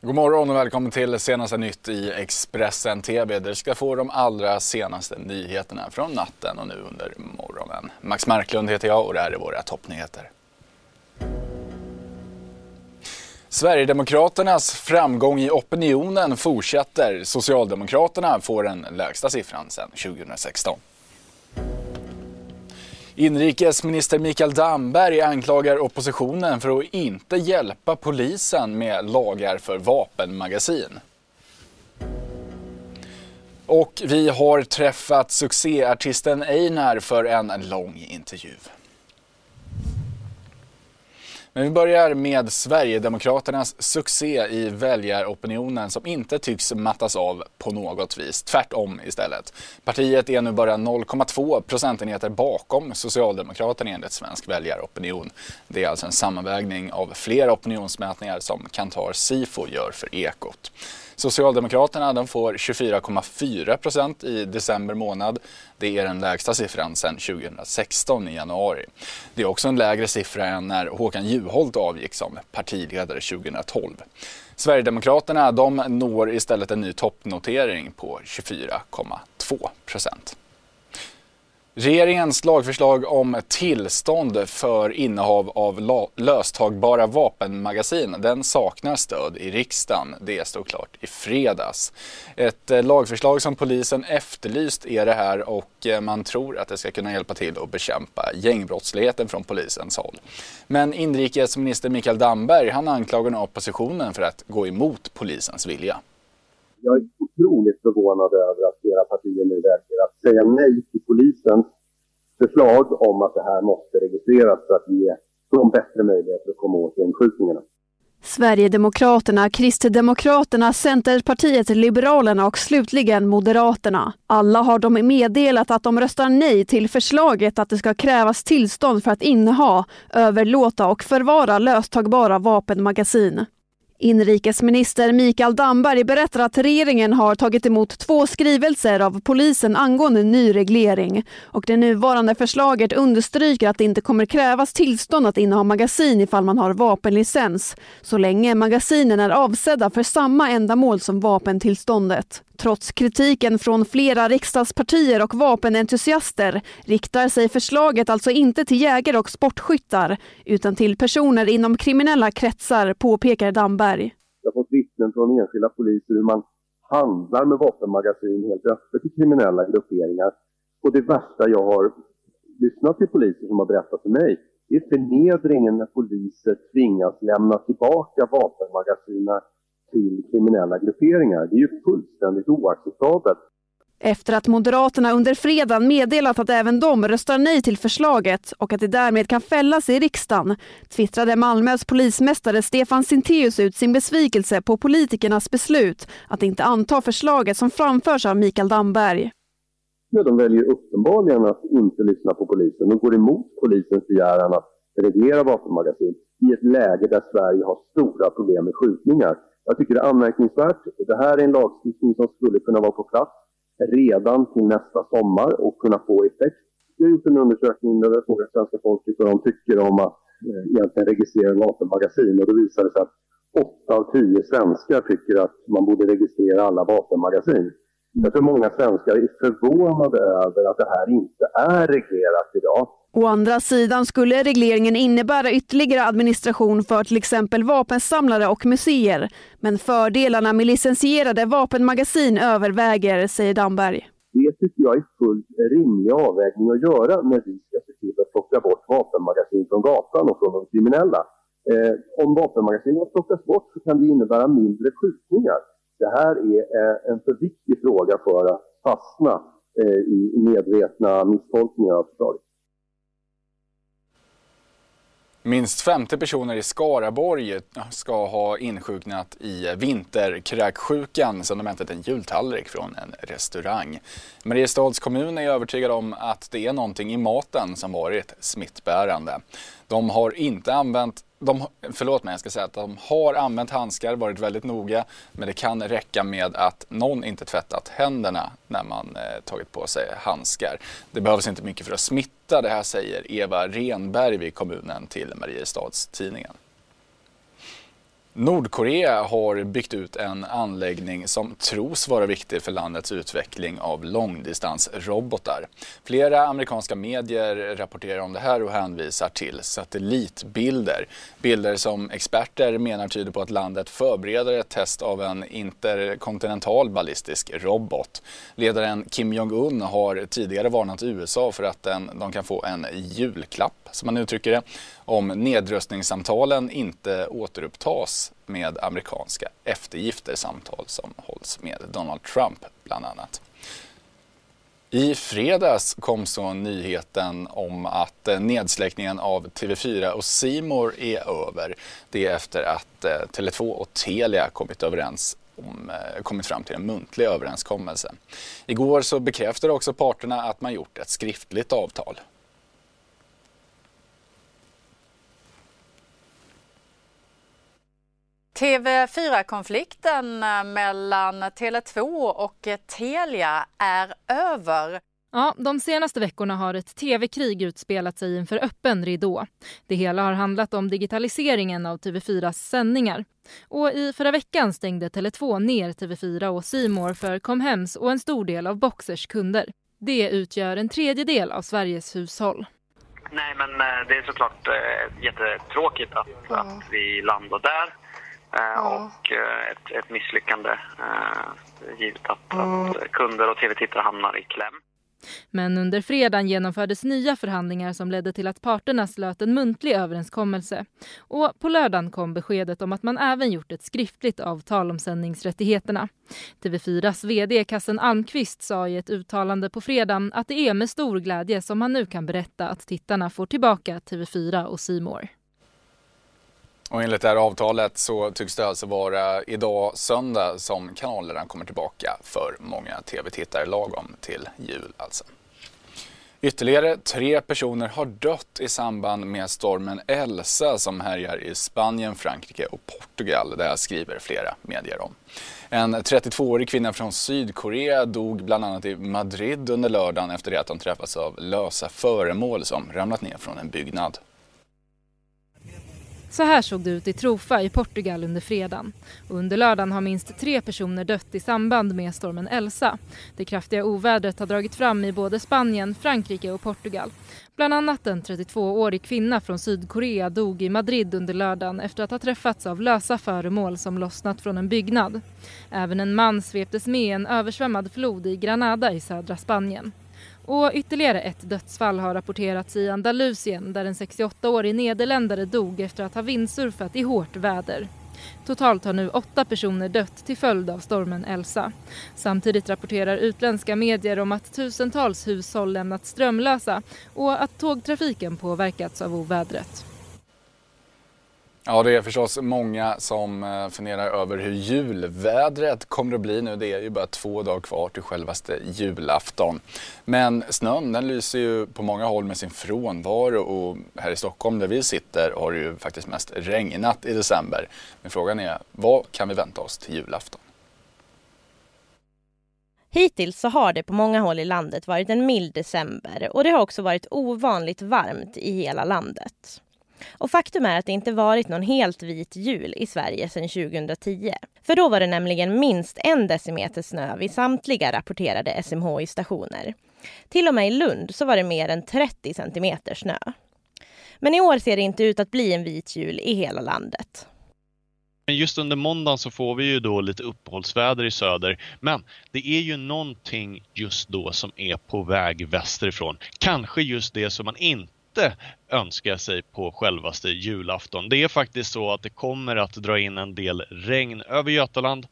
God morgon och välkommen till senaste nytt i Expressen TV där du ska få de allra senaste nyheterna från natten och nu under morgonen. Max Marklund heter jag och det här är våra toppnyheter. Sverigedemokraternas framgång i opinionen fortsätter. Socialdemokraterna får den lägsta siffran sedan 2016. Inrikesminister Mikael Damberg anklagar oppositionen för att inte hjälpa polisen med lagar för vapenmagasin. Och vi har träffat succéartisten Einar för en lång intervju. Men vi börjar med Sverigedemokraternas succé i väljaropinionen som inte tycks mattas av på något vis. Tvärtom istället. Partiet är nu bara 0,2 procentenheter bakom Socialdemokraterna enligt svensk väljaropinion. Det är alltså en sammanvägning av flera opinionsmätningar som Kantar Sifo gör för Ekot. Socialdemokraterna de får 24,4 procent i december månad. Det är den lägsta siffran sedan 2016 i januari. Det är också en lägre siffra än när Håkan Juholt avgick som partiledare 2012. Sverigedemokraterna de når istället en ny toppnotering på 24,2 procent. Regeringens lagförslag om tillstånd för innehav av löstagbara vapenmagasin den saknar stöd i riksdagen. Det stod klart i fredags. Ett eh, lagförslag som polisen efterlyst är det här och eh, man tror att det ska kunna hjälpa till att bekämpa gängbrottsligheten från polisens håll. Men inrikesminister Mikael Damberg han anklagar nu oppositionen för att gå emot polisens vilja. Jag är otroligt förvånad över att flera partier nu väljer att säga nej till polisens förslag om att det här måste registreras för att ge dem bättre möjligheter att komma åt gängskjutningarna. Sverigedemokraterna, Kristdemokraterna, Centerpartiet, Liberalerna och slutligen Moderaterna. Alla har de meddelat att de röstar nej till förslaget att det ska krävas tillstånd för att inneha, överlåta och förvara löstagbara vapenmagasin. Inrikesminister Mikael Damberg berättar att regeringen har tagit emot två skrivelser av polisen angående ny reglering och det nuvarande förslaget understryker att det inte kommer krävas tillstånd att inneha magasin ifall man har vapenlicens så länge magasinen är avsedda för samma ändamål som vapentillståndet. Trots kritiken från flera riksdagspartier och vapenentusiaster riktar sig förslaget alltså inte till jägare och sportskyttar utan till personer inom kriminella kretsar, påpekar Damberg. Jag har fått vittnen från enskilda poliser hur man handlar med vapenmagasin helt öppet i kriminella grupperingar. Och det värsta jag har lyssnat till poliser som har berättat för mig det är förnedringen när poliser tvingas lämna tillbaka vapenmagasiner till kriminella grupperingar. Det är ju fullständigt oacceptabelt. Efter att Moderaterna under fredagen meddelat att även de röstar nej till förslaget och att det därmed kan fällas i riksdagen twittrade Malmös polismästare Stefan Sintéus ut sin besvikelse på politikernas beslut att inte anta förslaget som framförs av Mikael Damberg. Ja, de väljer uppenbarligen att inte lyssna på polisen och går emot polisens begäran att reglera vapenmagasin i ett läge där Sverige har stora problem med skjutningar. Jag tycker det är anmärkningsvärt. Det här är en lagstiftning som skulle kunna vara på plats redan till nästa sommar och kunna få effekt. Vi har gjort en undersökning där vi frågat svenska folket vad de tycker om att eh, egentligen registrera vapenmagasin och då visade det sig att 8 av 10 svenskar tycker att man borde registrera alla vapenmagasin. Jag tror många svenskar är förvånade över att det här inte är reglerat idag. Å andra sidan skulle regleringen innebära ytterligare administration för till exempel vapensamlare och museer. Men fördelarna med licensierade vapenmagasin överväger, säger Damberg. Det tycker jag är fullt rimlig avvägning att göra när vi ska se till att plocka bort vapenmagasin från gatan och från de kriminella. Eh, om vapenmagasinen plockas bort så kan det innebära mindre skjutningar. Det här är eh, en för viktig fråga för att fastna eh, i medvetna misstolkningar av förslaget. Minst 50 personer i Skaraborg ska ha insjuknat i vinterkräksjukan sedan de ätit en jultallrik från en restaurang. Mariestads kommun är övertygad om att det är någonting i maten som varit smittbärande. De har inte använt de, förlåt mig, jag ska säga att de har använt handskar, varit väldigt noga, men det kan räcka med att någon inte tvättat händerna när man eh, tagit på sig handskar. Det behövs inte mycket för att smitta, det här säger Eva Renberg vid kommunen till Mariestads tidningen. Nordkorea har byggt ut en anläggning som tros vara viktig för landets utveckling av långdistansrobotar. Flera amerikanska medier rapporterar om det här och hänvisar till satellitbilder. Bilder som experter menar tyder på att landet förbereder ett test av en interkontinental ballistisk robot. Ledaren Kim Jong-Un har tidigare varnat USA för att den, de kan få en julklapp, som man uttrycker det, om nedrustningssamtalen inte återupptas med amerikanska eftergifter, samtal som hålls med Donald Trump bland annat. I fredags kom så nyheten om att eh, nedsläckningen av TV4 och Simor är över. Det är efter att eh, Tele2 och Telia kommit överens om, eh, kommit fram till en muntlig överenskommelse. Igår så bekräftade också parterna att man gjort ett skriftligt avtal. TV4-konflikten eh, mellan Tele2 och Telia är över. Ja, de senaste veckorna har ett tv-krig utspelat sig inför öppen ridå. Det hela har handlat om digitaliseringen av TV4s sändningar. Och i förra veckan stängde Tele2 ner TV4 och Simor för Comhems och en stor del av Boxers kunder. Det utgör en tredjedel av Sveriges hushåll. Nej, men eh, det är såklart eh, jättetråkigt att, ja. att vi landar där. Eh, ja. och eh, ett, ett misslyckande eh, givet att, mm. att kunder och tv-tittare hamnar i kläm. Men under fredagen genomfördes nya förhandlingar som ledde till att parterna slöt en muntlig överenskommelse. Och på lördagen kom beskedet om att man även gjort ett skriftligt avtal om sändningsrättigheterna. TV4s vd Kassen Almqvist sa i ett uttalande på fredagen att det är med stor glädje som han nu kan berätta att tittarna får tillbaka TV4 och Simor. Och enligt det här avtalet så tycks det alltså vara idag söndag som kanalerna kommer tillbaka för många tv-tittare lagom till jul alltså. Ytterligare tre personer har dött i samband med stormen Elsa som härjar i Spanien, Frankrike och Portugal. Det här skriver flera medier om. En 32-årig kvinna från Sydkorea dog bland annat i Madrid under lördagen efter det att hon träffats av lösa föremål som ramlat ner från en byggnad. Så här såg det ut i Trofa i Portugal under fredagen. Under lördagen har minst tre personer dött i samband med stormen Elsa. Det kraftiga ovädret har dragit fram i både Spanien, Frankrike och Portugal. Bland annat en 32-årig kvinna från Sydkorea dog i Madrid under lördagen efter att ha träffats av lösa föremål som lossnat från en byggnad. Även en man sveptes med i en översvämmad flod i Granada i södra Spanien. Och ytterligare ett dödsfall har rapporterats i Andalusien där en 68-årig nederländare dog efter att ha vindsurfat i hårt väder. Totalt har nu åtta personer dött till följd av stormen Elsa. Samtidigt rapporterar utländska medier om att tusentals hushåll lämnats strömlösa och att tågtrafiken påverkats av ovädret. Ja, det är förstås många som eh, funderar över hur julvädret kommer att bli nu. Det är ju bara två dagar kvar till självaste julafton. Men snön den lyser ju på många håll med sin frånvaro och här i Stockholm där vi sitter har det ju faktiskt mest regnat i december. Men frågan är, vad kan vi vänta oss till julafton? Hittills så har det på många håll i landet varit en mild december och det har också varit ovanligt varmt i hela landet. Och faktum är att det inte varit någon helt vit jul i Sverige sedan 2010. För då var det nämligen minst en decimeter snö vid samtliga rapporterade SMHI-stationer. Till och med i Lund så var det mer än 30 centimeter snö. Men i år ser det inte ut att bli en vit jul i hela landet. Just under måndagen så får vi ju då lite uppehållsväder i söder. Men det är ju någonting just då som är på väg västerifrån. Kanske just det som man inte inte önska sig på självaste julafton. Det är faktiskt så att det kommer att dra in en del regn över Götaland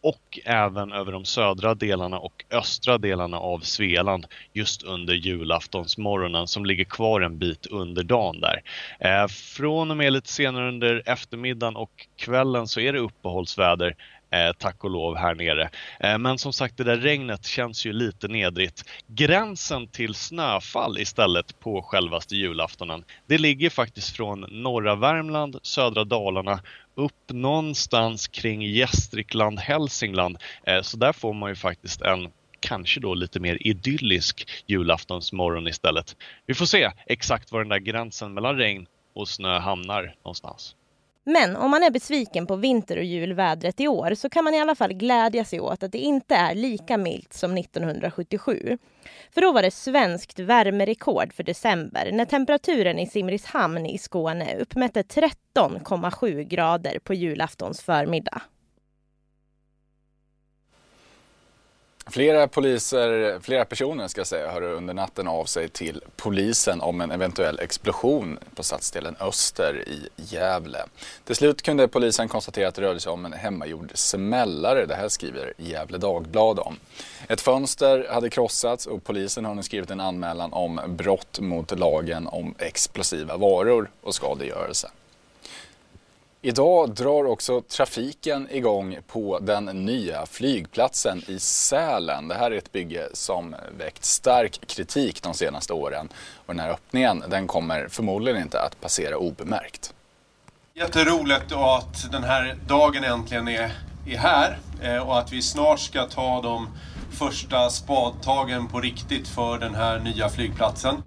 och även över de södra delarna och östra delarna av Svealand just under julaftonsmorgonen som ligger kvar en bit under dagen där. Eh, från och med lite senare under eftermiddagen och kvällen så är det uppehållsväder Eh, tack och lov här nere. Eh, men som sagt det där regnet känns ju lite nedrigt. Gränsen till snöfall istället på självaste julaftonen det ligger faktiskt från norra Värmland, södra Dalarna upp någonstans kring Gästrikland, Hälsingland. Eh, så där får man ju faktiskt en kanske då lite mer idyllisk julaftonsmorgon istället. Vi får se exakt var den där gränsen mellan regn och snö hamnar någonstans. Men om man är besviken på vinter och julvädret i år så kan man i alla fall glädja sig åt att det inte är lika milt som 1977. För då var det svenskt värmerekord för december när temperaturen i Simrishamn i Skåne uppmätte 13,7 grader på julaftons förmiddag. Flera poliser, flera personer ska säga, hörde under natten av sig till polisen om en eventuell explosion på stadsdelen Öster i Gävle. Till slut kunde polisen konstatera att det rörde sig om en hemmagjord smällare. Det här skriver Gävle Dagblad om. Ett fönster hade krossats och polisen har nu skrivit en anmälan om brott mot lagen om explosiva varor och skadegörelse. Idag drar också trafiken igång på den nya flygplatsen i Sälen. Det här är ett bygge som väckt stark kritik de senaste åren. Och den här öppningen den kommer förmodligen inte att passera obemärkt. Jätteroligt att den här dagen äntligen är, är här eh, och att vi snart ska ta de första spadtagen på riktigt för den här nya flygplatsen.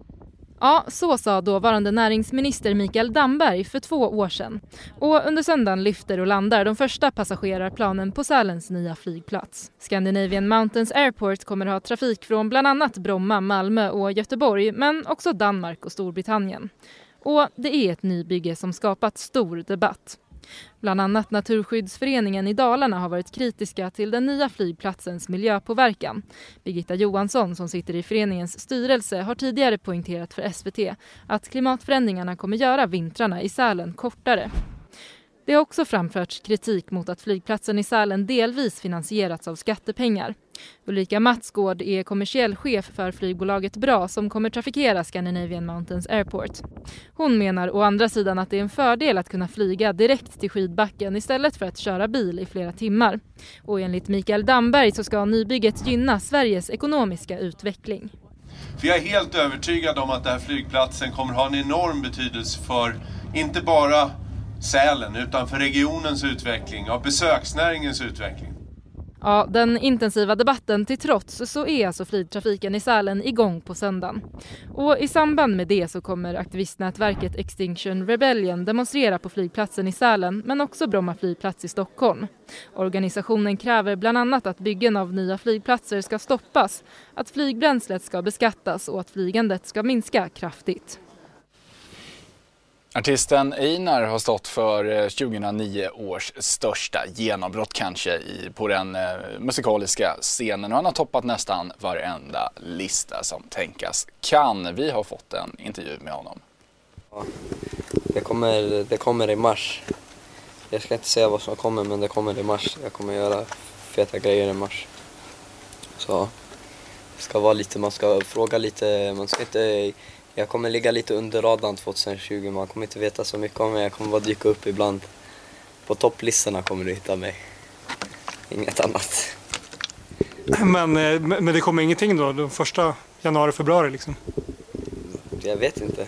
Ja, så sa dåvarande näringsminister Mikael Damberg för två år sedan. Och under söndagen lyfter och landar de första passagerarplanen på Sälens nya flygplats. Scandinavian Mountains Airport kommer att ha trafik från bland annat Bromma, Malmö och Göteborg men också Danmark och Storbritannien. Och det är ett nybygge som skapat stor debatt. Bland annat Naturskyddsföreningen i Dalarna har varit kritiska till den nya flygplatsens miljöpåverkan. Birgitta Johansson som sitter i föreningens styrelse har tidigare poängterat för SVT att klimatförändringarna kommer göra vintrarna i Sälen kortare. Det har också framförts kritik mot att flygplatsen i Sälen delvis finansierats av skattepengar. Ulrika Matsgård är kommersiell chef för flygbolaget BRA som kommer trafikera Scandinavian Mountains Airport. Hon menar å andra sidan att det är en fördel att kunna flyga direkt till skidbacken istället för att köra bil i flera timmar. Och enligt Mikael Damberg så ska nybygget gynna Sveriges ekonomiska utveckling. För jag är helt övertygad om att den här flygplatsen kommer ha en enorm betydelse för inte bara Sälen utan för regionens utveckling och besöksnäringens utveckling. Ja, den intensiva debatten till trots så är alltså flygtrafiken i Sälen igång på söndagen. Och i samband med det så kommer aktivistnätverket Extinction Rebellion demonstrera på flygplatsen i Sälen men också Bromma flygplats i Stockholm. Organisationen kräver bland annat att byggen av nya flygplatser ska stoppas, att flygbränslet ska beskattas och att flygandet ska minska kraftigt. Artisten Einar har stått för eh, 2009 års största genombrott kanske i, på den eh, musikaliska scenen och han har toppat nästan varenda lista som tänkas kan. Vi har fått en intervju med honom. Ja, det, kommer, det kommer i mars. Jag ska inte säga vad som kommer men det kommer i mars. Jag kommer göra feta grejer i mars. Så det ska vara lite, man ska fråga lite, man ska inte jag kommer ligga lite under radarn 2020, man kommer inte veta så mycket om mig. Jag kommer bara dyka upp ibland. På topplistorna kommer du hitta mig. Inget annat. Men, eh, men det kommer ingenting då, de första januari, februari liksom? Jag vet inte.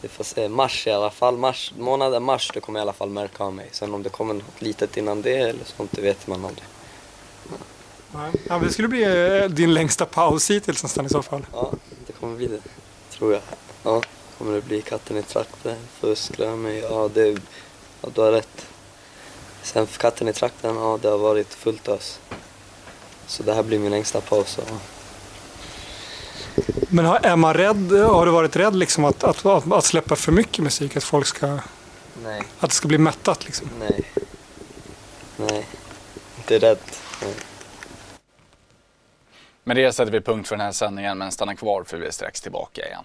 Vi får se. Mars i alla fall. Mars, månaden mars, det kommer i alla fall märka av mig. Sen om det kommer något litet innan det eller sånt, det vet man aldrig. Ja, det skulle bli eh, din längsta paus hittills nästan i så fall. Ja, det kommer bli det tror jag. Ja, kommer det bli katten i trakten, fusklar mig, ja, det, ja du har rätt. Sen för katten i trakten, ja det har varit fullt ös. Så det här blir min längsta paus. Ja. Men är man rädd, har du varit rädd liksom att, att, att, att släppa för mycket musik? Att folk ska... Nej. Att det ska bli mättat liksom? Nej. Nej, inte rädd. Nej. Med det sätter vi punkt för den här sändningen men stanna kvar för vi är strax tillbaka igen.